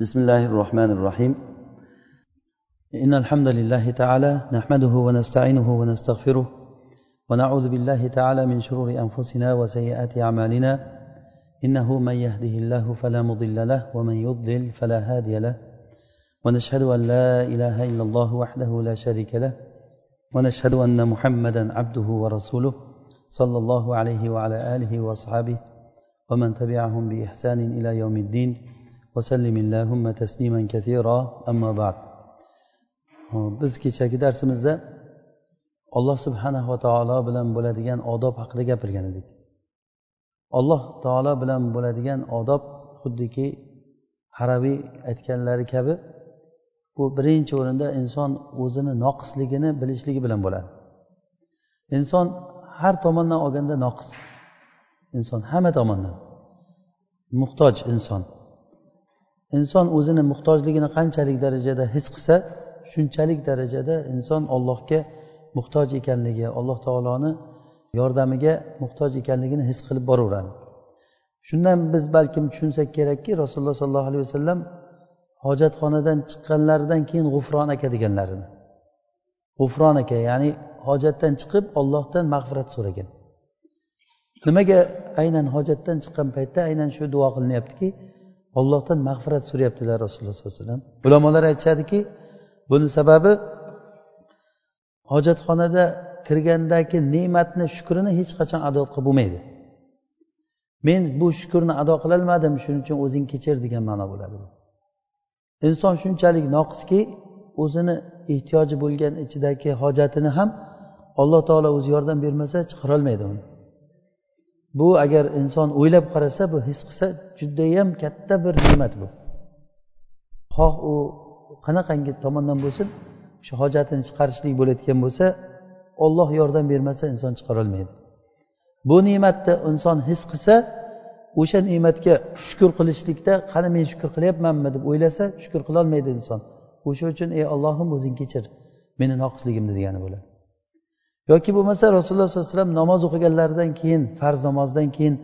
بسم الله الرحمن الرحيم. إن الحمد لله تعالى نحمده ونستعينه ونستغفره ونعوذ بالله تعالى من شرور أنفسنا وسيئات أعمالنا. إنه من يهده الله فلا مضل له ومن يضلل فلا هادي له. ونشهد أن لا إله إلا الله وحده لا شريك له. ونشهد أن محمدا عبده ورسوله صلى الله عليه وعلى آله وأصحابه ومن تبعهم بإحسان إلى يوم الدين. وسلم اللهم تسليما كثيرا أما بعد biz kechagi darsimizda alloh subhanahu va taolo bilan bo'ladigan odob haqida gapirgan edik alloh taolo bilan bo'ladigan odob xuddiki haraviy aytganlari kabi bu birinchi o'rinda inson o'zini noqisligini bilishligi bilan bo'ladi inson har tomondan olganda noqis inson hamma tomondan muhtoj inson Inson o'zini muhtojligini qanchalik darajada his qilsa shunchalik darajada inson allohga muhtoj ekanligi alloh taoloni yordamiga muhtoj ekanligini his qilib boraveradi. Shundan biz balkim tushunsak kerakki rasululloh sollallohu alayhi vasallam hojatxonadan chiqqanlaridan keyin g'ufron aka deganlarini. G'ufron aka ya'ni hojatdan chiqib ollohdan mag'firat so'ragan. Nimaga aynan hojatdan chiqqan paytda aynan shu duo qilinyaptiki ollohdan mag'firat so'rayaptilar rasululloh sollallohu alayhi vasallam. Ulamolar aytishadiki buni sababi hojatxonada kirgandagi ne'matni shukrini hech qachon ado qilib bo'lmaydi men bu shukurni ado qilolmadim shuning uchun o'zing kechir degan ma'no bo'ladi inson shunchalik noqiski o'zini ehtiyoji bo'lgan ichidagi hojatini ham alloh taolo o'zi yordam bermasa chiqarolmaydi uni. Bu agar inson o'ylab qarasa bu his qilsa judayam katta bir ne'mat bu. Xoh u qanaqangi tomondan bo'lsin shu hojatini chiqarishlik bo'layotgan bo'lsa olloh yordam bermasa inson chiqarolmaydi bu ne'matni inson his qilsa o'sha ne'matga shukur qilishlikda qani men shukur qilyapmanmi deb o'ylasa shukur qilolmaydi inson. O'sha uchun ey ollohim o'zing kechir meni noqisligimni degani bo'ladi. Yoki bo'lmasa rasululloh sollallohu alayhi vasallam namoz o'qiganlaridan keyin farz namozdan keyin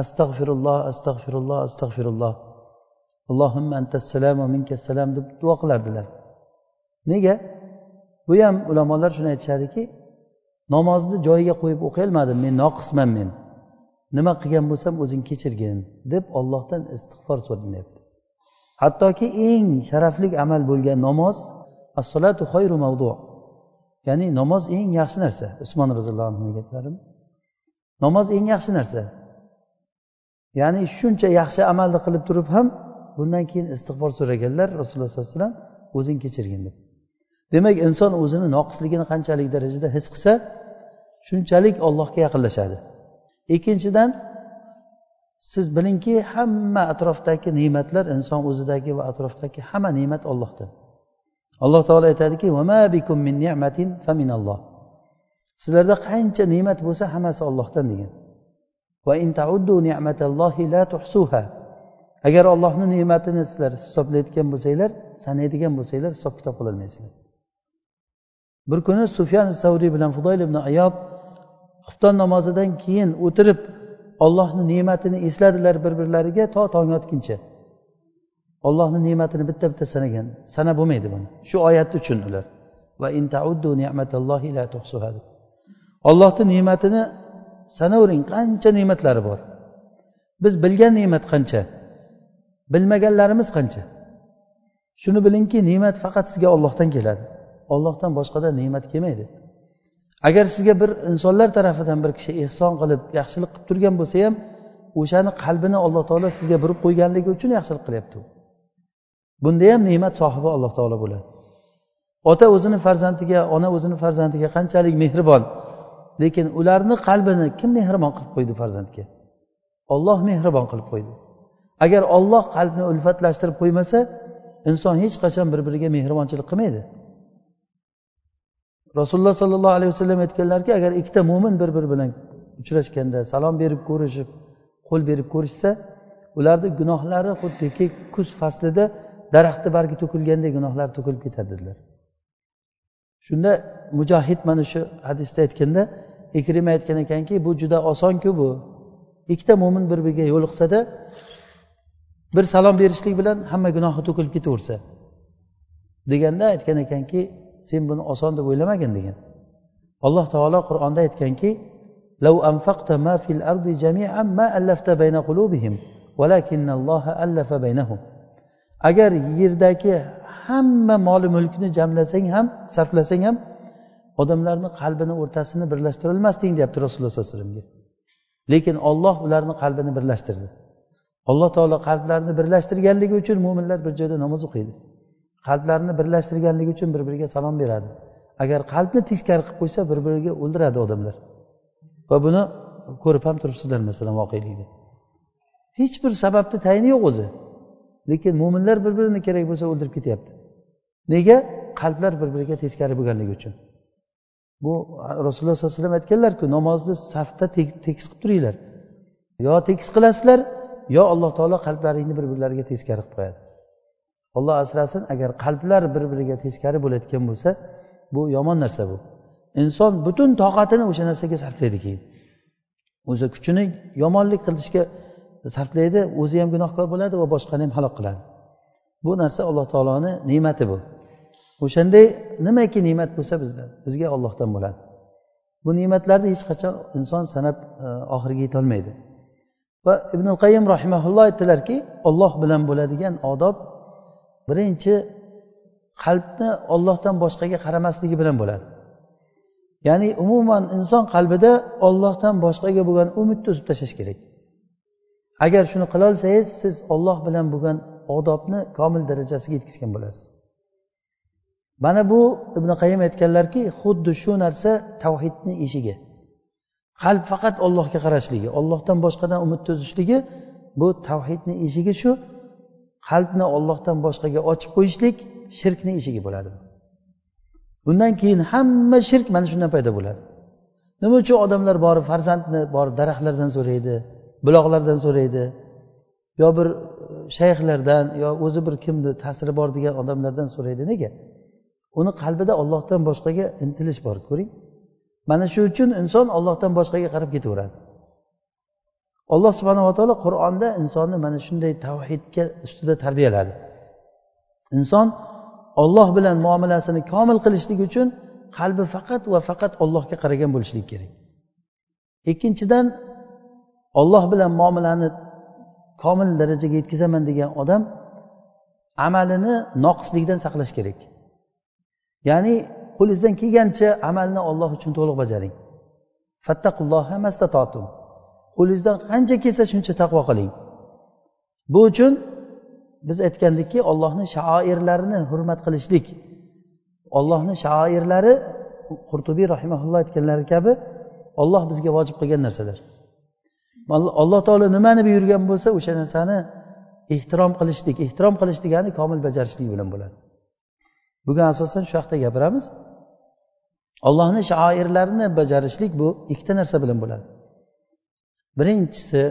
astag'firulloh astag'firulloh astag'firulloh allohimma antassalam va minkassalam deb duo qilardilar. Nega? Bu ham ulamolar shuni aytishadiki namozni joyiga qo'yib o'qiyolmadim men noqisman men. Nima qilgan bo'lsam o'zing kechirgin deb ollohdan istig'for so'ralinyapti hattoki eng sharafli amal bo'lgan namoz assolatu xayru mavdu ya'ni namoz eng yaxshi narsa. Usmon roziyallohu anhu gaplari namoz eng yaxshi narsa. Ya'ni shuncha yaxshi amalni qilib turib ham bundan keyin istig'for so'raganlar rasululloh sollallohu alayhi vasallam o'zing kechirgin deb. Demak inson o'zini noqisligini qanchalik darajada his qilsa shunchalik ollohga yaqinlashadi. Ikkinchidan siz bilingki hamma atrofdagi ne'matlar inson o'zidagi va atrofdagi hamma ne'mat ollohdan alloh taolo aytadiki sizlarda qancha ne'mat bo'lsa hammasi ollohdan degan. Agar ollohni ne'matini sizlar hisoblayotgan bo'lsanglar sanaydigan bo'lsanglar hisob kitob qilolmaysizlar bir kuni sufyan savriy bilan fudoyl ibn ayod xufton namozidan keyin o'tirib ollohni ne'matini esladilar bir birlariga to tong otguncha ollohni ne'matini bitta bitta sanagan sanab bo'lmaydi buni. Shu oyatni uchun ular va ollohni ne'matini sanavering qancha ne'matlari bor. Biz bilgan ne'mat qancha bilmaganlarimiz qancha. Shuni bilingki ne'mat faqat sizga ollohdan keladi. Ollohdan boshqadan ne'mat kelmaydi. Agar sizga bir insonlar tarafidan bir kishi ehson qilib yaxshilik qilib turgan bo'lsa ham o'shani qalbini alloh taolo sizga burib qo'yganligi uchun yaxshilik qilyapti u. bunda ham ne'mat sohibi alloh taolo bo'ladi. Ota o'zini farzandiga ona o'zini farzandiga qanchalik mehribon. Lekin ularni qalbini kim mehribon qilib qo'ydi farzandga? Olloh mehribon qilib qo'ydi. Agar olloh qalbni ulfatlashtirib qo'ymasa inson hech qachon bir biriga mehribonchilik qilmaydi. Rasululloh sollallohu alayhi vasallam aytganlarki agar ikkita mo'min bir biri bilan uchrashganda salom berib ko'rishib qo'l berib ko'rishsa ularni gunohlari xuddiki kuz faslida daraxtni bargi to'kilganday gunohlari to'kilib ketadi dedilar shunda mujohid mana shu hadisda aytganda ikrima aytgan ekanki bu juda osonku bu ikkita mo'min bir biriga yo'liqsada bir salom berishlik bilan hamma gunohi to'kilib ketaversa deganda aytgan ekanki sen buni oson deb o'ylamagin degan alloh taolo qur'onda aytganki لو أنفقت ما في الأرض جميعا ما ألفت بين قلوبهم ولكن الله ألف بينهم agar yerdagi hamma moli mulkni jamlasang ham sarflasang ham odamlarni qalbini o'rtasini birlashtirolmasding deyapti rasululloh sollallohu alayhi vasallamga. Lekin olloh ularni qalbini birlashtirdi. Alloh taolo qalblarini birlashtirganligi uchun mo'minlar bir joyda namoz o'qiydi. Qalblarini birlashtirganligi uchun bir biriga salom beradi. Agar qalbni teskari qilib qo'ysa bir biriga o'ldiradi odamlar. Va buni ko'rib ham turibsizlar masalan voqelikni. Hech bir sababni tayini yo'q o'zi. Lekin mo'minlar bir birini kerak bo'lsa o'ldirib ketyapti. Nega? Qalblar bir biriga teskari bo'lganligi uchun. Bu rasululloh sollallohu alayhi vasallam aytganlarku namozni safda tekis qilib turinglar. Yo tekis qilasizlar yo alloh taolo qalblaringni bir birlariga teskari qilib qo'yadi. Olloh asrasin agar qalblar bir biriga teskari bo'layotgan bo'lsa bu yomon narsa bu. Inson butun toqatini o'sha narsaga sarflaydi keyin. O'zi kuchini yomonlik qilishga sarflaydi o'zi ham gunohkor bo'ladi va boshqani ham halok qiladi. Bu narsa alloh taoloni ne'mati bu. O'shanday nimaki ne'mat bo'lsa bizda bizga ollohdan bo'ladi. Bu ne'matlarni hech qachon inson sanab e, oxiriga yetolmaydi va ibn qayim rahimaulloh aytdilarki olloh bilan bo'ladigan odob birinchi qalbni ollohdan boshqaga qaramasligi bilan bo'ladi. Ya'ni umuman inson qalbida ollohdan boshqaga bo'lgan umidni uzib tashlash kerak. Agar shuni qilolsangiz siz olloh bilan bo'lgan odobni komil darajasiga yetkazgan bo'lasiz. Mana bu ibn qayim aytganlarki xuddi shu narsa tavhidni eshigi qalb faqat ollohga qarashligi ollohdan boshqadan umid to'zishligi bu tavhidni eshigi shu qalbni ollohdan boshqaga ochib qo'yishlik shirkni eshigi bo'ladi. Bundan keyin hamma shirk mana shundan paydo bo'ladi. Nima uchun odamlar borib farzandni borib daraxtlardan so'raydi? Buloqlardan so'raydi. Yo bir e, shayxlardan yo o'zi bir kimni ta'siri bor degan odamlardan so'raydi. Nega? Uni qalbida ollohdan boshqaga intilish bor ko'ring. Mana shu uchun inson ollohdan boshqaga qarab ketaveradi. Alloh subhanava taolo qur'onda insonni mana shunday tavhidga ustida tarbiyaladi. Inson olloh bilan muomalasini komil qilishlik uchun qalbi faqat va faqat ollohga qaragan bo'lishligi kerak. Ikkinchidan olloh bilan muomalani komil darajaga yetkazaman degan odam amalini noqislikdan saqlash kerak. Ya'ni qo'lingizdan kelgancha amalni olloh uchun to'liq bajaring. Qo'lingizdan qancha kelsa shuncha taqvo qiling. Bu uchun biz aytgandikki ollohni shoirlarini hurmat qilishlik. Ollohni shoirlari qurtubiy rahimaulloh aytganlari kabi olloh bizga vojib qilgan narsalar alloh taolo nimani buyurgan bo'lsa o'sha narsani ehtirom qilishlik ehtirom qilish degani komil bajarishlik bilan bo'ladi. Bugun asosan shu haqida gapiramiz. Ollohni shoirlarini bajarishlik bu ikkita narsa bilan bo'ladi. Birinchisi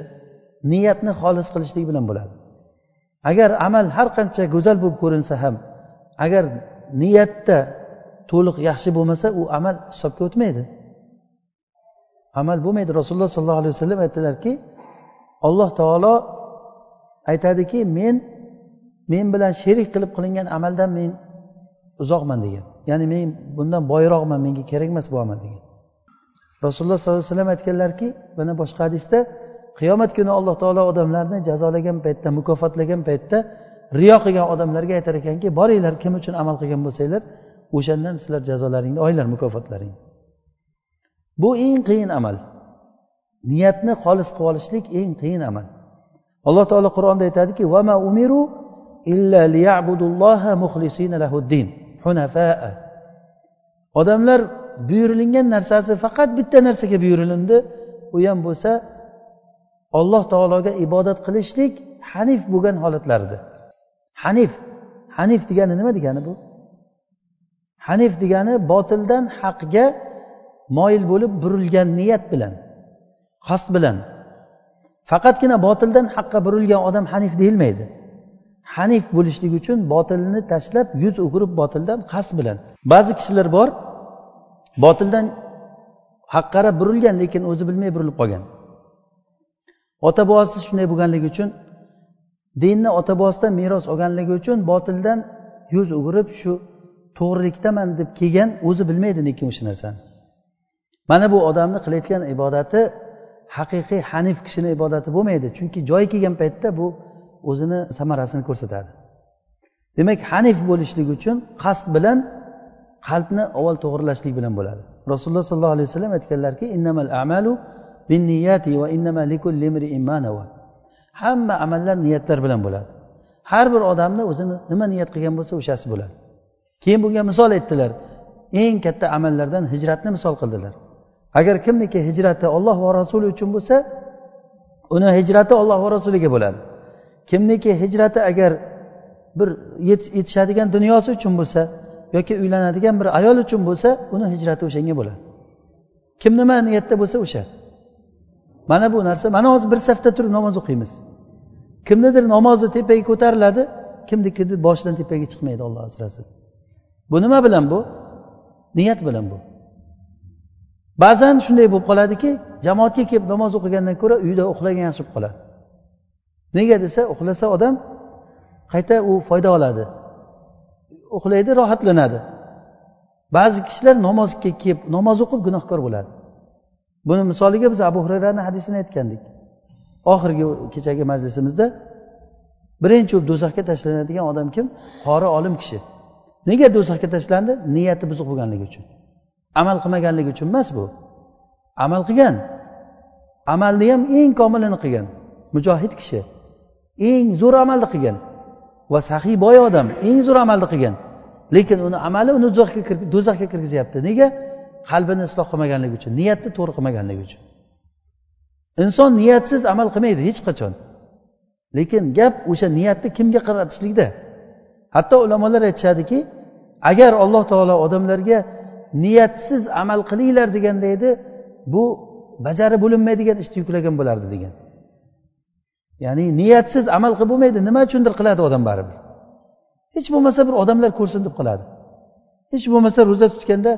niyatni xolis qilishlik bilan bo'ladi. Agar amal har qancha go'zal bo'lib ko'rinsa ham agar niyatda to'liq yaxshi bo'lmasa u amal hisobga o'tmaydi. Amal bo'lmaydi. Rasululloh sollallohu alayhi vasallam aytdilarki alloh taolo aytadiki men men bilan sherik qilib qilingan amaldan men uzoqman degan. Ya'ni men bundan boyroqman menga kerak emas bu amal degan. Rasululloh sollallohu alayhi vasallam aytganlarki mana boshqa hadisda qiyomat kuni alloh taolo odamlarni jazolagan paytda mukofotlagan paytda riyo qilgan odamlarga aytar ekanki boringlar kim uchun amal qilgan bo'lsanglar o'shandan sizlar jazolaringni olinglar mukofotlaringni bu eng qiyin amal. Niyatni xolis qilib olishlik eng qiyin amal. Alloh taolo qur'onda aytadiki vama umiru illa liyabudulloha muxlisina lahuddin hunafaa. Odamlar buyurilgan narsasi faqat bitta narsaga buyurilindi. U ham bo'lsa alloh taologa ibodat qilishlik hanif bo'lgan holatlarida. Hanif hanif degani nima degani bu? Hanif degani botildan haqga moyil bo'lib burilgan niyat bilan qasd bilan. Faqatgina botildan haqqa burilgan odam hanif deyilmaydi. Hanif bo'lishlik uchun botilni tashlab yuz o'girib botildan qasd bilan. Ba'zi kishilar bor botildan haqqa qarab burilgan lekin o'zi bilmay burilib qolgan. Ota bobosi shunday bo'lganligi uchun dinni ota bobosidan meros olganligi uchun botildan yuz o'girib shu to'g'rilikdaman deb kelgan o'zi bilmaydi lekin o'sha narsani. Mana bu odamni qilayotgan ibodati haqiqiy hanif kishini ibodati bo'lmaydi. Chunki joyi kelgan paytda bu o'zini samarasini ko'rsatadi. Demak hanif bo'lishlik uchun qasd bilan qalbni avval to'g'irlashlik bilan bo'ladi. Rasululloh sollallohu alayhi vasallam aytganlarki innamal amalu binniyati va innama likulli hamma amallar niyatlar bilan bo'ladi. Har bir odamni o'zini nima niyat qilgan bo'lsa o'shasi bo'ladi. Keyin bunga misol aytdilar. Eng katta amallardan hijratni misol qildilar. Agar kimniki hijrati olloh va rasuli uchun bo'lsa uni hijrati olloh va rasuliga bo'ladi. Kimniki hijrati agar bir yetishadigan dunyosi uchun bo'lsa yoki uylanadigan bir ayol uchun bo'lsa uni hijrati o'shanga bo'ladi. Kim nima niyatda bo'lsa o'sha. Mana bu narsa mana hozir bir safda turib namoz o'qiymiz. Kimnidir namozi tepaga ko'tariladi kimnikini boshidan tepaga chiqmaydi olloh asrasin. Bu nima bilan bu? Niyat bilan bu. Ba'zan shunday bo'lib qoladiki jamoatga kelib namoz o'qigandan ko'ra uyda uxlagan yaxshi bo'lib qoladi. Nega desa uxlasa odam qayta u foyda oladi. Uxlaydi rohatlanadi. Ba'zi kishilar namozga kelib namoz o'qib gunohkor bo'ladi. Buni misoliga biz abu hurayrani hadisini aytgandik. Oxirgi kechagi majlisimizda birinchi bo'lib do'zaxga tashlanadigan odam kim? Qori olim kishi. Nega do'zaxga tashlandi? Niyati buzuq bo'lganligi uchun. Amal qilmaganligi uchun emas bu. Amal qilgan. Amalni ham eng komilini qilgan. Mujohid kishi. Eng zo'r amalni qilgan. Va sahiy boy odam eng zo'r amalni qilgan. Lekin uni amali uni do'zaxga kirgizyapti nega? Qalbini isloh qilmaganligi uchun niyatni to'g'ri qilmaganligi uchun. Inson niyatsiz amal qilmaydi hech qachon. Lekin gap o'sha niyatni kimga qaratishlikda. Hatto ulamolar aytishadiki agar alloh taolo odamlarga niyatsiz amal qilinglar deganda edi bu bajarib bo'linmaydigan ishni yuklagan bo'lardi degan. Ya'ni niyatsiz amal qilib bo'lmaydi nima uchundir qiladi odam baribir. Hech bo'lmasa bir odamlar ko'rsin deb qiladi. Hech bo'lmasa ro'za tutganda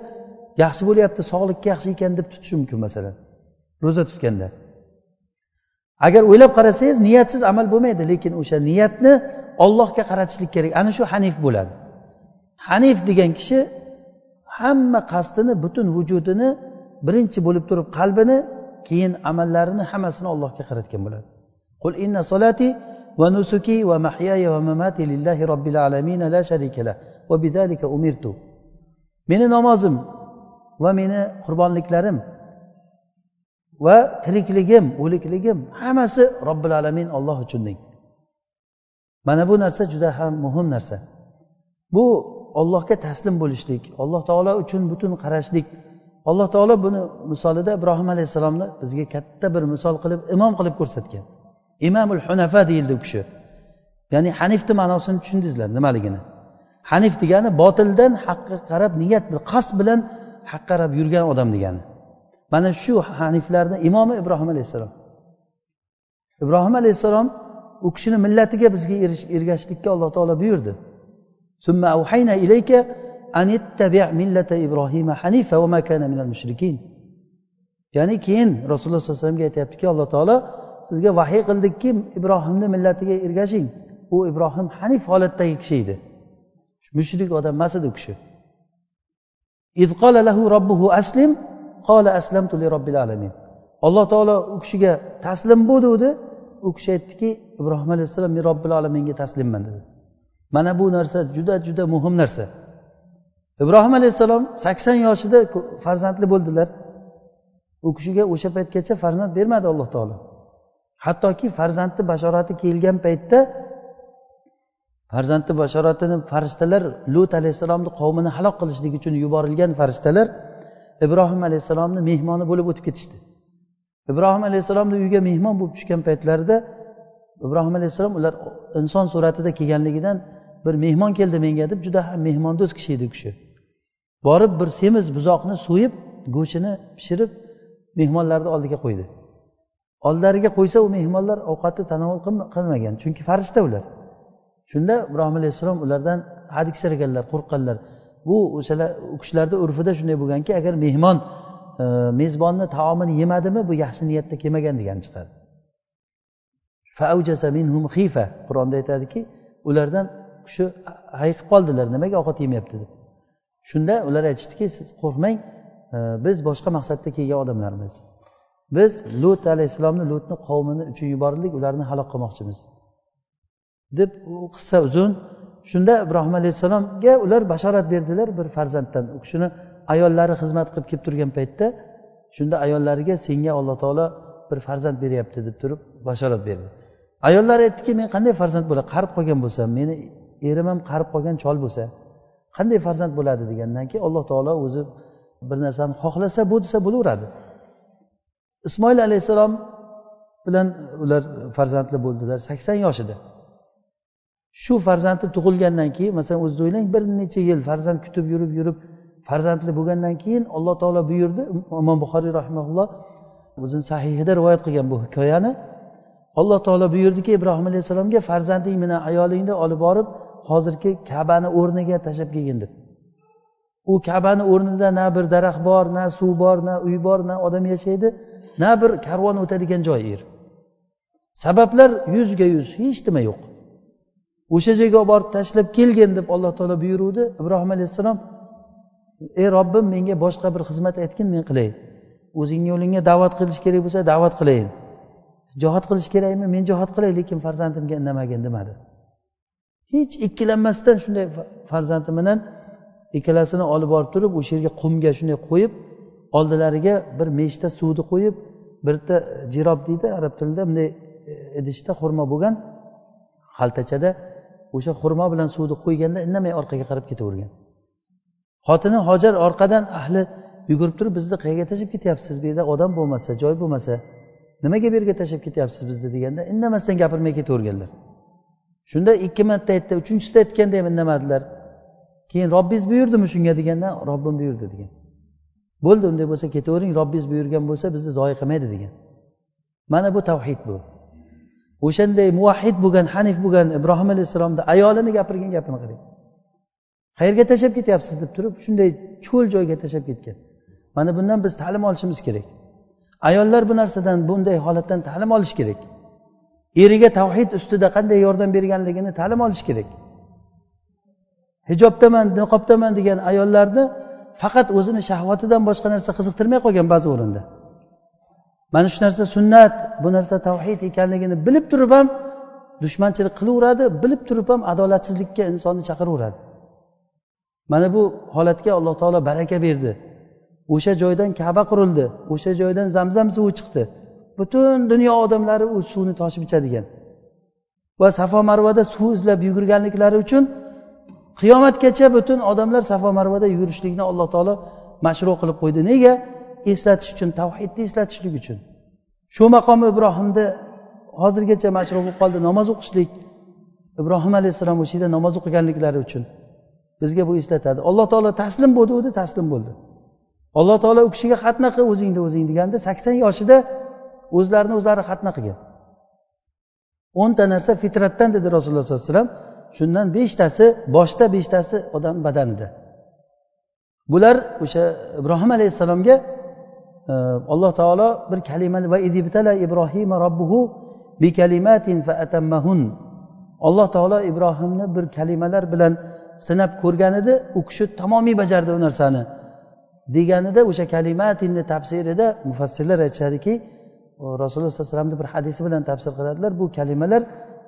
yaxshi bo'lyapti sog'likka yaxshi ekan deb tutishi mumkin masalan. Ro'za tutganda. Agar o'ylab qarasangiz niyatsiz amal bo'lmaydi lekin o'sha niyatni ollohga qaratishlik kerak. Ana shu hanif bo'ladi. Hanif degan kishi hamma qasdini butun vujudini birinchi bo'lib turib qalbini keyin amallarini hammasini allohga qaratgan bo'ladi. Qul inna solati va nusuki va mahyaya va mamati lillahi robbil alamin la sharika la va bidalika umirtu. Meni namozim va meni qurbonliklarim va tirikligim o'likligim hammasi robbil alamin olloh uchun deng. Mana bu narsa juda ham muhim narsa. Bu ollohga taslim bo'lishlik alloh taolo uchun butun qarashlik. Alloh taolo buni misolida ibrohim alayhissalomni bizga katta bir misol qilib imom qilib ko'rsatgan. Imomul hunafa deyildi u kishi. Ya'ni hanifni ma'nosini tushundingizlar nimaligini? Hanif degani botildan haqqa qarab niyat qasd bilan haqqa qarab yurgan odam degani. Mana shu haniflarni imomi ibrohim alayhissalom. Ibrohim alayhissalom u kishini millatiga bizga ergashishlikka alloh taolo buyurdi. ثم أوحينا إليك أن اتبع ملة إبراهيم حنيفا وما كان من المشركين. ya'ni keyin rasululloh sallallohu alayhi vasallamga aytyaptiki alloh taolo sizga vahiy qildikki ibrohimni millatiga ergashing u ibrohim hanif holatdagi kishi edi. mushrik odam emas edi u kishi. aslim qola aslamtu li robbil alamin alloh taolo u kishiga taslim bo'l degdi u kishi aytdiki ibrohim alayhissalom men robbil alaminga taslimman dedi. Mana bu narsa juda juda muhim narsa. Ibrohim alayhissalom sakson yoshida farzandli bo'ldilar. U kishiga o'sha paytgacha farzand bermadi alloh taolo. Hattoki farzandni bashorati kelgan paytda farzandni bashoratini farishtalar lut alayhissalomni qavmini halok qilishlik uchun yuborilgan farishtalar ibrohim alayhissalomni mehmoni bo'lib o'tib ketishdi. Ibrohim alayhissalomni uyiga mehmon bo'lib tushgan paytlarida ibrohim alayhissalom ular inson suratida kelganligidan bir mehmon keldi menga deb juda ham mehmondo'st kishi edi u kishi borib bir semiz buzoqni so'yib go'shtini pishirib mehmonlarni oldiga qo'ydi. Oldilariga qo'ysa u mehmonlar ovqatni tanovul qilmagan chunki farishta ular. Shunda ibrohim alayhissalom ulardan hadiksiraganlar qo'rqqanlar. Bu o'shalar u kishilarni urfida shunday bo'lganki agar mehmon e, mezbonni taomini yemadimi bu yaxshi niyatda kelmagan degani chiqadi. Qur'onda aytadiki ulardan shu hayiqib qoldilar nimaga ovqat yemayapti deb. Shunda ular aytishdiki siz qo'rqmang e, biz boshqa maqsadda kelgan odamlarmiz. Biz lut alayhissalomni lutni qavmini uchun yuborildik ularni halok qilmoqchimiz. deb u qissa uzun shunda ibrohim alayhissalomga ular bashorat berdilar bir farzanddan. U kishini ayollari xizmat qilib kelib turgan paytda shunda ayollariga senga alloh taolo bir farzand beryapti deb turib bashorat berdi. Ayollar aytdiki men qanday farzand bo'ladi qarib qolgan bo'lsam meni erim ham qarib qolgan chol bo'lsa qanday farzand bo'ladi degandan keyin alloh taolo o'zi bir narsani xohlasa bu desa bo'laveradi. Ismoil alayhissalom bilan ular farzandli bo'ldilar sakson yoshida. Shu farzandi tug'ilgandan keyin masalan o'zingiz o'ylang bir necha yil farzand kutib yurib yurib farzandli bo'lgandan keyin alloh taolo buyurdi imom buxoriy rahimaulloh o'zini sahihida rivoyat qilgan bu hikoyani. Alloh taolo buyurdiki ibrohim alayhissalomga farzanding bilan ayolingni olib borib hozirgi kabani o'rniga tashlab kelgin deb. U kabani o'rnida na bir daraxt bor na suv bor na uy bor na odam yashaydi na bir karvon o'tadigan joy yer sabablar yuzga yuz hech nima yo'q. O'sha joyga olib borib tashlab kelgin deb alloh taolo buyuruvdi. Ibrohim alayhissalom ey robbim menga boshqa bir xizmat aytgin men qilay. O'zingni yo'lingga da'vat qilish kerak bo'lsa da'vat qilayin. Jihod qilish kerakmi? Men jihod qilay lekin farzandimga indamagin demadi. Hech ikkilanmasdan shunday farzandi bilan ikkalasini olib borib turib o'sha yerga qumga shunday qo'yib oldilariga bir meshta suvni qo'yib bitta jirob deydi arab tilida bunday e, idishda xurmo bo'lgan xaltachada o'sha xurmo bilan suvni qo'yganda indamay orqaga qarab ketavergan. Xotini hojar orqadan ahli yugurib turib bizni qayerga tashlab ketyapsiz? Bu yerda odam bo'lmasa joy bo'lmasa nimaga bu yerga tashlab ketyapsiz bizni? deganda indamasdan gapirmay ketaverganlar. Shunda ikki marta aytdi uchinchisida aytganda ham indamadilar. Keyin robbingiz buyurdimi shunga deganda robbim buyurdi degan. Bo'ldi unday bo'lsa ketavering robbingiz buyurgan bo'lsa bizni zoyi qilmaydi degan. Mana bu tavhid bu. O'shanday muvahhid bo'lgan hanif bo'lgan ibrohim alayhissalomni ayolini gapirgan gapini qarang. Qayerga tashlab ketyapsiz deb turib shunday cho'l joyga tashlab ketgan. Mana bundan biz ta'lim olishimiz kerak. Ayollar bu narsadan bunday holatdan ta'lim olish kerak. Eriga tavhid ustida qanday yordam berganligini ta'lim olish kerak. Hijobdaman niqobdaman degan ayollarni faqat o'zini shahvatidan boshqa narsa qiziqtirmay qolgan ba'zi o'rinda. Mana shu narsa sunnat bu narsa tavhid ekanligini bilib turib ham dushmanchilik qilaveradi bilib turib ham adolatsizlikka insonni chaqiraveradi. Mana bu holatga alloh taolo baraka berdi. O'sha joydan kaba qurildi o'sha joydan zamzam suvi chiqdi. Butun dunyo odamlari u suvni toshib ichadigan. Va safo marvada suv izlab yugurganliklari uchun qiyomatgacha butun odamlar safo marvada yugurishlikni alloh taolo mashru qilib qo'ydi. Nega? Eslatish uchun tavhidni eslatishlik uchun. Shu maqom ibrohimni hozirgacha mashru bo'lib qoldi. Namoz o'qishlik. Ibrohim alayhissalom o'sha yerda namoz o'qiganliklari uchun bizga bu eslatadi. Alloh taolo taslim bo'ldi u taslim bo'ldi. Alloh taolo u kishiga xatna qil o'zingni o'zing deganda sakson yoshida o'zlarini o'zlari xatna qilgan. O'nta narsa fitratdan dedi rasululloh sollallohu alayhi vasallam shundan beshtasi boshda beshtasi odam badanida. Bular o'sha ibrohim alayhissalomga e, alloh taolo bir kalima va idibtala ibrohima robbuhu bi kalimatin fa atammahun. Alloh taolo ibrohimni bir kalimalar bilan sinab ko'rgan edi u kishi tamomiy bajardi u narsani. Deganida o'sha kalimatinni tafsirida mufassirlar aytishadiki rasululloh sallallohu alayhi vasallamni bir hadisi bilan tafsir qiladilar. Bu kalimalar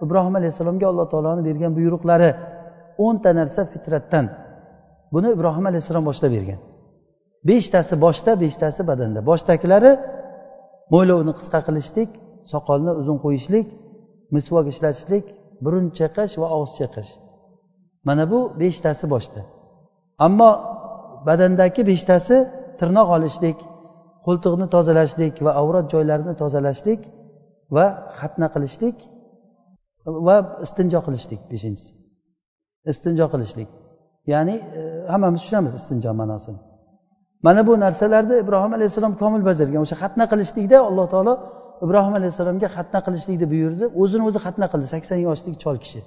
ibrohim alayhissalomga alloh taoloni bergan buyruqlari o'nta narsa fitratdan. Buni ibrohim alayhissalom boshlab bergan. Beshtasi boshda beshtasi badanda. Boshdagilari mo'ylovni qisqa qilishlik soqolni uzun qo'yishlik misvok ishlatishlik burun chayqash va og'iz chayqash mana bu beshtasi boshda. Ammo badandagi beshtasi tirnoq olishlik qo'ltiqni tozalashlik va avrat joylarini tozalashlik va xatna qilishlik va istinjo qilishlik beshinchisi. Istinjo qilishlik. Ya'ni e, hammamiz tushunamiz istinjo ma'nosini. Mana bu narsalarni ibrohim alayhissalom komil bajargan. O'sha xatna qilishlikda alloh taolo ibrohim alayhissalomga xatna qilishlikni buyurdi. O'zini o'zi xatna qildi. sakson yoshlik chol kishi.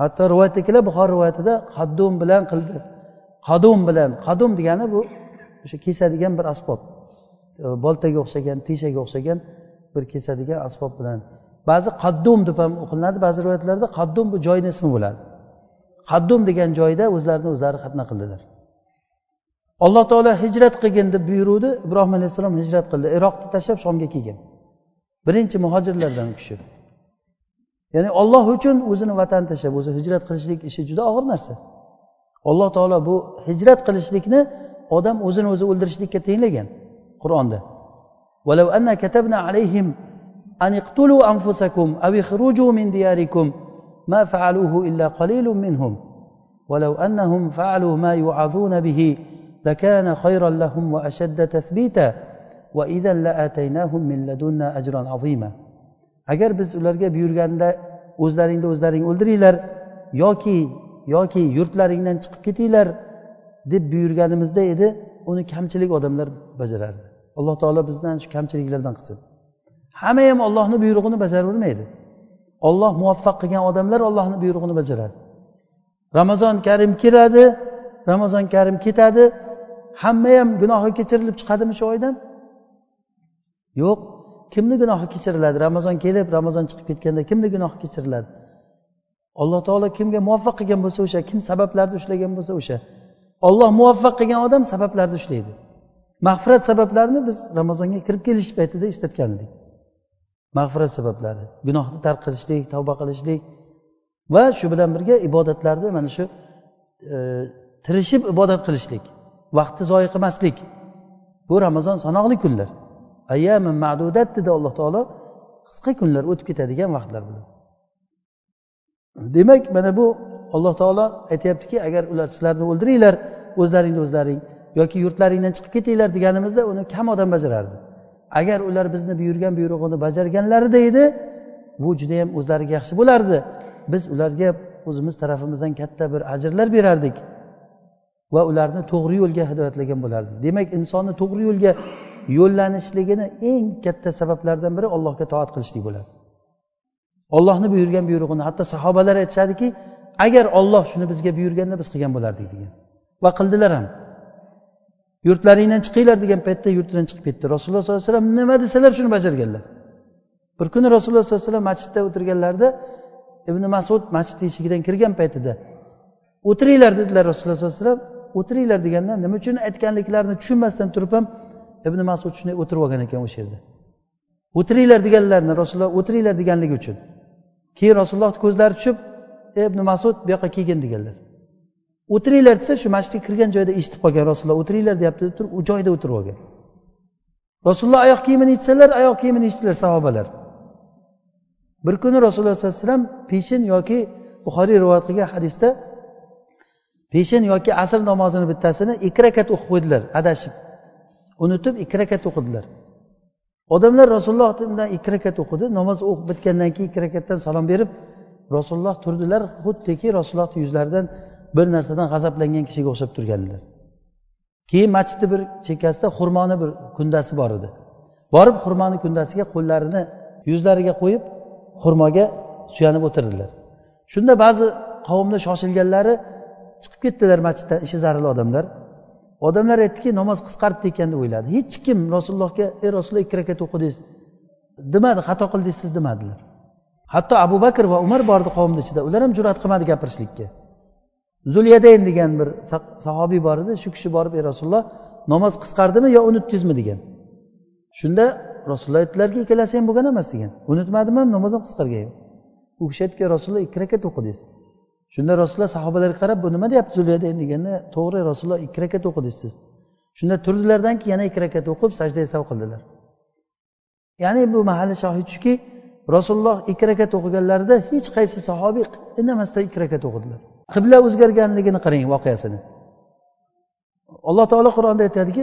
Hatto rivoyatda keladi buxor rivoyatida qaddum bilan qildi. Qadum bilan. Qadum degani bu o'sha kesadigan bir asbob. Boltaga o'xshagan teshaga o'xshagan bir kesadigan asbob bilan. Ba'zi qaddum deb ham o'qilinadi ba'zi rivoyatlarda qaddum bu joyni ismi bo'ladi. Qaddum degan joyda o'zlarini o'zlari xatna qildilar. Alloh taolo hijrat qilgin deb buyuruvdi ibrohim alayhissalom hijrat qildi. Iroqni tashlab shomga kelgan. Birinchi muhojirlardan u kishi ya'ni olloh uchun o'zini vatanini tashlab o'zi hijrat qilishlik ishi juda og'ir narsa. Alloh taolo bu hijrat qilishlikni odam o'zini o'zi o'ldirishlikka tenglagan qur'onda أن اقتلوا أنفسكم أو اخرجوا من دياركم ما فعلوه إلا قليل منهم ولو أنهم فعلوا ما يوعظون به لكان خيرا لهم وأشد تثبيتا وإذا لآتيناهم من لدنا أجرا عظيما agar biz ularga buyurganda o'zlaringni o'zlaring o'ldiringlar yoki yoki yurtlaringdan chiqib ketinglar deb buyurganimizda edi uni kamchilik odamlar bajarardi. Alloh taolo bizdan shu kamchiliklardan qilsin. Hamma ham ollohni buyrug'ini bajaravermaydi olloh muvaffaq qilgan odamlar ollohni buyrug'ini bajaradi. Ramazon karim keladi ramazon karim ketadi hamma ham gunohi kechirilib chiqadimi shu oydan? Yo'q. Kimni gunohi kechiriladi? Ramazon kelib ramazon chiqib ketganda kimni gunohi kechiriladi? Alloh taolo kimga muvaffaq qilgan bo'lsa o'sha kim sabablarni ushlagan bo'lsa o'sha. Olloh muvaffaq qilgan odam sabablarni ushlaydi mag'firat sabablarini biz ramazonga kirib kelish paytida eslatgan edik mag'firat sabablari gunohni tark qilishlik tavba qilishlik va shu bilan birga ibodatlarni mana shu e, tirishib ibodat qilishlik vaqtni zoya qilmaslik. Bu ramazon sanoqli kunlar. Ayyamin ma'dudat dedi alloh taolo qisqa kunlar o'tib ketadigan vaqtlar bular demak mana bu alloh taolo aytyaptiki agar ular sizlarni o'ldiringlar o'zlaringni o'zlaring yoki yurtlaringdan chiqib ketinglar deganimizda uni kam odam bajarardi. Agar ular bizni buyurgan buyrug'ini bajarganlarida edi bu judayam o'zlariga yaxshi bo'lardi. Biz ularga o'zimiz tarafimizdan katta bir ajrlar berardik va ularni to'g'ri yo'lga hidoyatlagan bo'lardik demak insonni to'g'ri yo'lga yo'llanishligini eng katta sabablaridan biri allohga toat qilishlik bo'ladi. Ollohni buyurgan buyrug'ini hatto sahobalar aytishadiki agar olloh shuni bizga buyurganda biz qilgan bo'lardik degan. Va qildilar ham. Yurtlaringdan chiqinglar degan paytda yurtidan chiqib ketdi. Rasululloh sollallohu alayhi vasallam nima desalar shuni bajarganlar. Bir kuni rasululloh sollallohu alayhi vasallam masjidda o'tirganlarida ibn masud masjidni eshigidan kirgan paytida o'tiringlar dedilar rasululloh sollallohu alayhi vasallam. O'tiringlar deganda nima uchun aytganliklarini tushunmasdan turib ham ibn masud shunday o'tirib olgan ekan o'sha yerda. O'tiringlar deganlarini rasululloh o'tiringlar deganligi uchun. Keyin rasulullohni ko'zlari tushib ibn masud bu yoqqa kelgin deganlar. O'tiringlar desa shu masjidga kirgan joyda eshitib qolgan rasululloh o'tiringlar deyapti deb turib u joyida o'tirib olgan. Rasululloh oyoq kiyimini yechsalar oyoq kiyimini yechdilar sahobalar. Bir kuni rasululloh sollallohu alayhi vasallam peshin yoki buxoriy rivoyat qilgan hadisda peshin yoki asr namozini bittasini ikki rakat o'qib qo'ydilar adashib. Unutib ikki rakat o'qidilar. Odamlar rasululloh undan ikki rakat o'qidi namoz o'qib bitgandan keyin ikki rakatdan salom berib rasululloh turdilar xuddiki rasulullohni yuzlaridan bir narsadan g'azablangan kishiga o'xshab turgandilar. Keyin masjidni bir chekkasida xurmoni bir kundasi bor edi. Borib xurmoni kundasiga qo'llarini yuzlariga qo'yib xurmoga suyanib o'tirdilar. Shunda ba'zi qavmni shoshilganlari chiqib ketdilar masjiddan ishi zaril odamlar. Odamlar aytdiki namoz qisqaribdi ekan deb o'yladi. Hech kim rasulullohga ey rasululloh ikki rakat o'qidingiz demadi xato qildingiz siz demadilar. Hatto abu bakr va umar bordi qavmni ichida. Ular ham jur'at qilmadi gapirishlikka. Zulyadayn degan bir sahobiy bor edi. Shu kishi borib ey rasululloh namoz qisqardimi yo unutdingizmi? degan. Shunda rasululloh aytdilarki ikkalasi ham bo'lgan emas degan. Unutmadim ham namoz ham qisqargan u kishi aytdiki rasululloh ikki rakat o'qidingiz. Shunda rasululloh sahobalarga qarab bu nima deyapti zulyadayn deganda to'g'ri rasululloh ikki rakat o'qidingiz siz. Shunda turdilardan keyin yana ikki rakat o'qib sajda sav qildilar. Ya'ni bu mahalla shohid shuki rasululloh ikki rakat o'qiganlarida hech qaysi sahobiy indamasdan ikki rakat o'qidilar. Qibla o'zgarganligini qarang voqeasini. Alloh taolo qur'onda aytadiki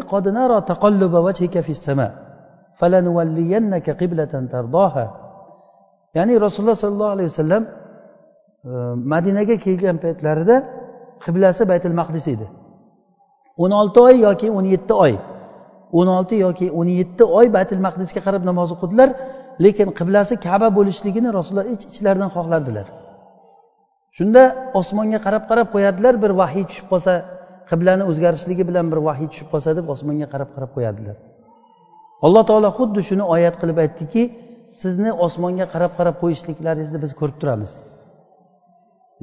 ya'ni rasululloh sollallohu alayhi vasallam e, madinaga kelgan paytlarida qiblasi baytul maqdis edi. O'n olti oy yoki o'n yetti oy o'n olti yoki o'n yetti oy baytul maqdisga qarab namoz o'qidilar. Lekin qiblasi kaba bo'lishligini rasululloh ich ichlaridan xohlardilar. Shunda osmonga qarab qarab qo'yardilar bir vahiy tushib qolsa qiblani o'zgarishligi bilan bir vahiy tushib qolsa deb osmonga qarab qarab qo'yadilar alloh taolo xuddi shuni oyat qilib aytdiki sizni osmonga qarab qarab qo'yishliklaringizni biz ko'rib turamiz.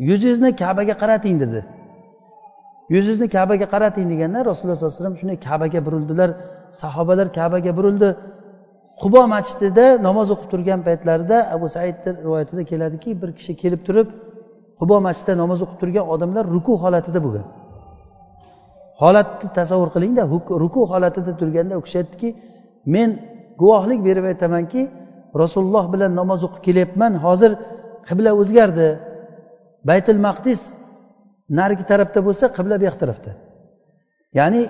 Yuzingizni kabaga qarating dedi. Yuzingizni kabaga qarating deganda rasululloh sollallohu alayhi vasallam shunday kabaga burildilar. Sahobalar kabaga burildi. Qubo masjidida namoz o'qib turgan paytlarida abu saidni rivoyatida keladiki bir kishi kelib turib qubo masjidida namoz o'qib turgan odamlar ruku holatida bo'lgan. Holatni tasavvur qilingda ruku holatida turganda u kishi aytdiki men guvohlik berib aytamanki rasululloh bilan namoz o'qib kelyapman hozir qibla o'zgardi. Baytul maqdis narigi tarafda bo'lsa qibla bu yoq tarafda. Ya'ni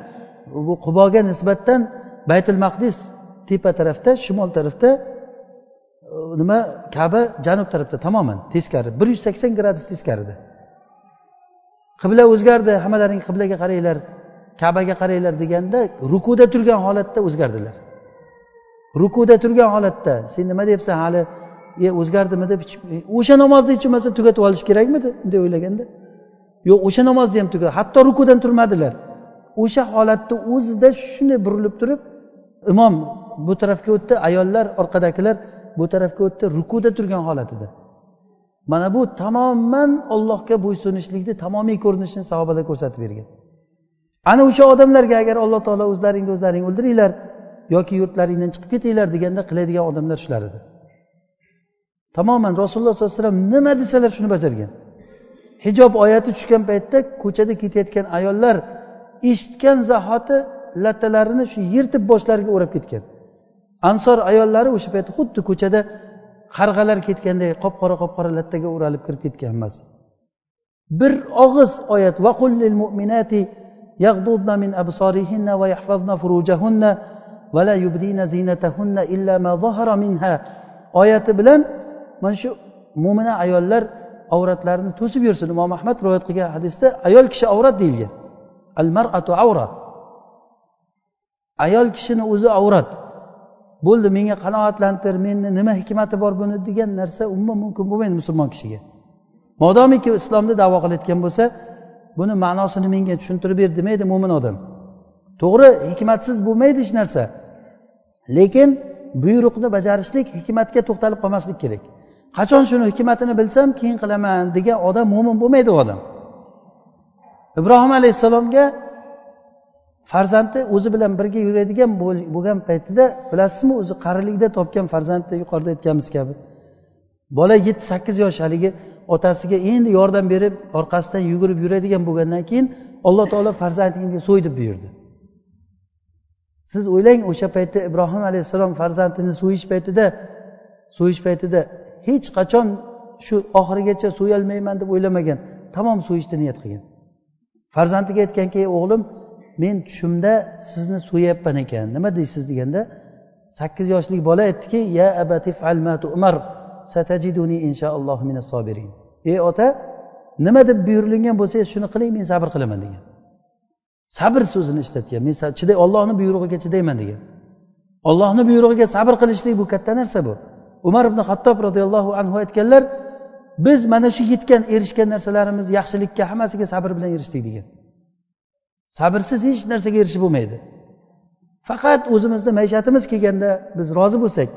bu quboga nisbatan baytul maqdis tepa tarafda shimol tarafda e, nima kaba janub tarafda tamoman teskari. Bir yuz sakson gradus teskarida. Qibla o'zgardi hammalaring qiblaga qaranglar kabaga qaranglar deganda rukuda turgan holatda o'zgardilar. Rukuda turgan holatda sen nima deyapsan hali e o'zgardimi deb e, o'sha namozni hech bo'lmasa tugatib olish kerakmidi? Bunday o'ylaganda. Yo'q o'sha namozni ham tugat hatto rukudan turmadilar. O'sha holatni o'zida shunday burilib turib imom bu tarafga o'tdi ayollar orqadagilar bu tarafga o'tdi rukuda turgan holatida. Mana bu tamoman ollohga bo'ysunishlikni tamomiy ko'rinishini sahobalar ko'rsatib bergan. Ana o'sha odamlarga agar alloh taolo o'zlaringni o'zlaring o'ldiringlar yoki yurtlaringdan chiqib ketinglar deganda qiladigan odamlar shular edi. Tamoman rasululloh sollallohu alayhi vasallam nima desalar shuni bajargan? Hijob oyati tushgan paytda ko'chada ketayotgan ayollar eshitgan zahoti lattalarini shu yirtib boshlariga o'rab ketgan. ansor ayollari o'sha paytda xuddi ko'chada qarg'alar ketganday qop qora qop qora lattaga o'ralib kirib ketgan hammasi bir og'iz oyat vaqullil mu'minati يغضضن من أبصارهن ويحفظن فروجهن ولا يبدين زينتهن إلا ما ظهر منها oyati bilan mana shu mo'mina ayollar avratlarini to'sib yursin imom ahmad rivoyat qilgan hadisda ayol kishi avrat deyilgan al maratu avra ayol kishini o'zi avrat Bo'ldi menga qanoatlantir meni nima hikmati bor buni degan narsa umuman mumkin bo'lmaydi musulmon kishiga. Modomiki islomni davo qilayotgan bo'lsa buni ma'nosini menga tushuntirib ber demaydi mo'min odam. To'g'ri hikmatsiz bo'lmaydi hech narsa. Lekin buyruqni bajarishlik hikmatga to'xtalib qolmaslik kerak. Qachon shuni hikmatini bilsam keyin qilaman degan odam mo'min bo'lmaydi u odam. Ibrohim alayhissalomga farzandi o'zi bilan birga yuradigan bo'lgan paytida bilasizmi o'zi qarilikda topgan farzandni yuqorida aytganimiz kabi. Bola yetti sakkiz yosh haligi otasiga endi yordam berib orqasidan yugurib yuradigan bo'lgandan keyin alloh taolo farzandingni so'y deb buyurdi. Siz o'ylang o'sha paytda ibrohim alayhissalom farzandini so'yish paytida so'yish paytida hech qachon shu oxirigacha so'yolmayman deb o'ylamagan tamom so'yishni niyat qilgan. Farzandiga aytganki o'g'lim men tushimda sizni so'yayapman ekan. Nima deysiz deganda sakkiz yoshlik bola aytdiki ya abati umar satajiduni inshaalloh minas sobirin ey ota nima deb buyurilgan bo'lsangiz shuni qiling men sabr qilaman degan. Sabr so'zini ishlatgan men chiday ollohni buyrug'iga chidayman degan. Ollohni buyrug'iga sabr qilishlik bu katta narsa bu. Umar ibn hattob roziyallohu anhu aytganlar biz mana shu yetgan erishgan narsalarimiz yaxshilikka hammasiga sabr bilan erishdik degan. sabrsiz hech narsaga erishib bo'lmaydi faqat o'zimizni maishatimiz kelganda biz rozi bo'lsak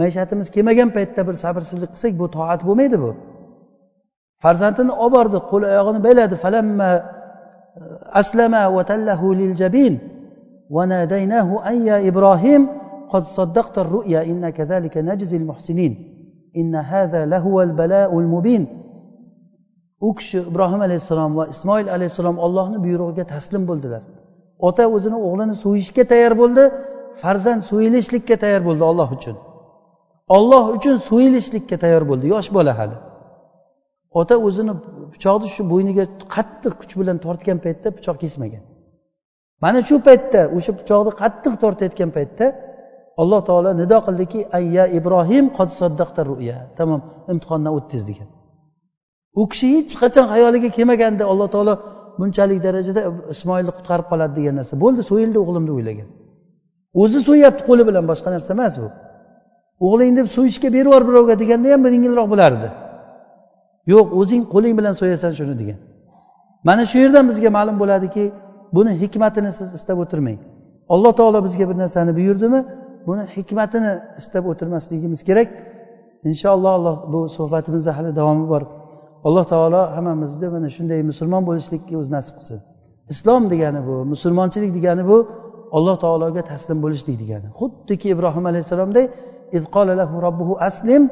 maishatimiz kelmagan paytda bir sabrsizlik qilsak bu toat bo'lmaydi bu farzandini olib bordi qo'l oyog'ini bayladi falamma aslama va tallahu lil jabin va nadaynahu an ya ibrohim قد صدقت الرؤيا إنا كذلك نجزي المحسنين إن هذا لهو البلاء المبين u kishi ibrohim alayhissalom va ismoil alayhissalom ollohni buyrug'iga taslim bo'ldilar. Ota o'zini o'g'lini so'yishga tayyor bo'ldi farzand so'yilishlikka tayyor bo'ldi olloh uchun. Olloh uchun so'yilishlikka tayyor bo'ldi yosh bola hali. Ota o'zini pichoqni shu bo'yniga qattiq kuch bilan tortgan paytda pichoq kesmagan. Mana shu paytda o'sha pichoqni qattiq tortayotgan paytda alloh taolo nido qildiki ayya ibrohim tamom imtihondan o'tdingiz degan. U kishi hech qachon xayoliga kelmaganda alloh taolo bunchalik darajada ismoilni qutqarib qoladi degan narsa bo'ldi. So'yildi o'g'lim deb o'ylagan. O'zi so'yyapti qo'li bilan boshqa narsa emas bu. O'g'ling deb so'yishga berib yubor birovga deganda ham yengilroq bo'lardi. Yo'q o'zing qo'ling bilan so'yasan shuni degan. Mana shu yerdan bizga ma'lum bo'ladiki buni hikmatini siz istab o'tirmang. Alloh taolo bizga bir narsani buyurdimi buni hikmatini istab o'tirmasligimiz kerak. Inshaalloh alloh bu suhbatimizni hali davomi bor. alloh taolo hammamizni mana shunday musulmon bo'lishlikka o'zi nasib qilsin. Islom degani bu musulmonchilik degani bu alloh taologa taslim bo'lishlik degani. Xuddiki ibrohim alayhissalomday aslim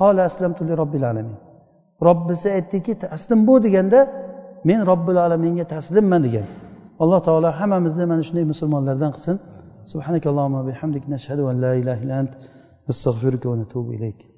qola aslamtu li robbil alamin. Robbisi aytdiki taslim bo'l deganda men robbil alaminga taslimman degan. Alloh taolo hammamizni mana shunday musulmonlardan qilsin. Subhanakallohumma bihamdik nashhadu an la ilaha illa ant astag'firuka va natubu ilayk.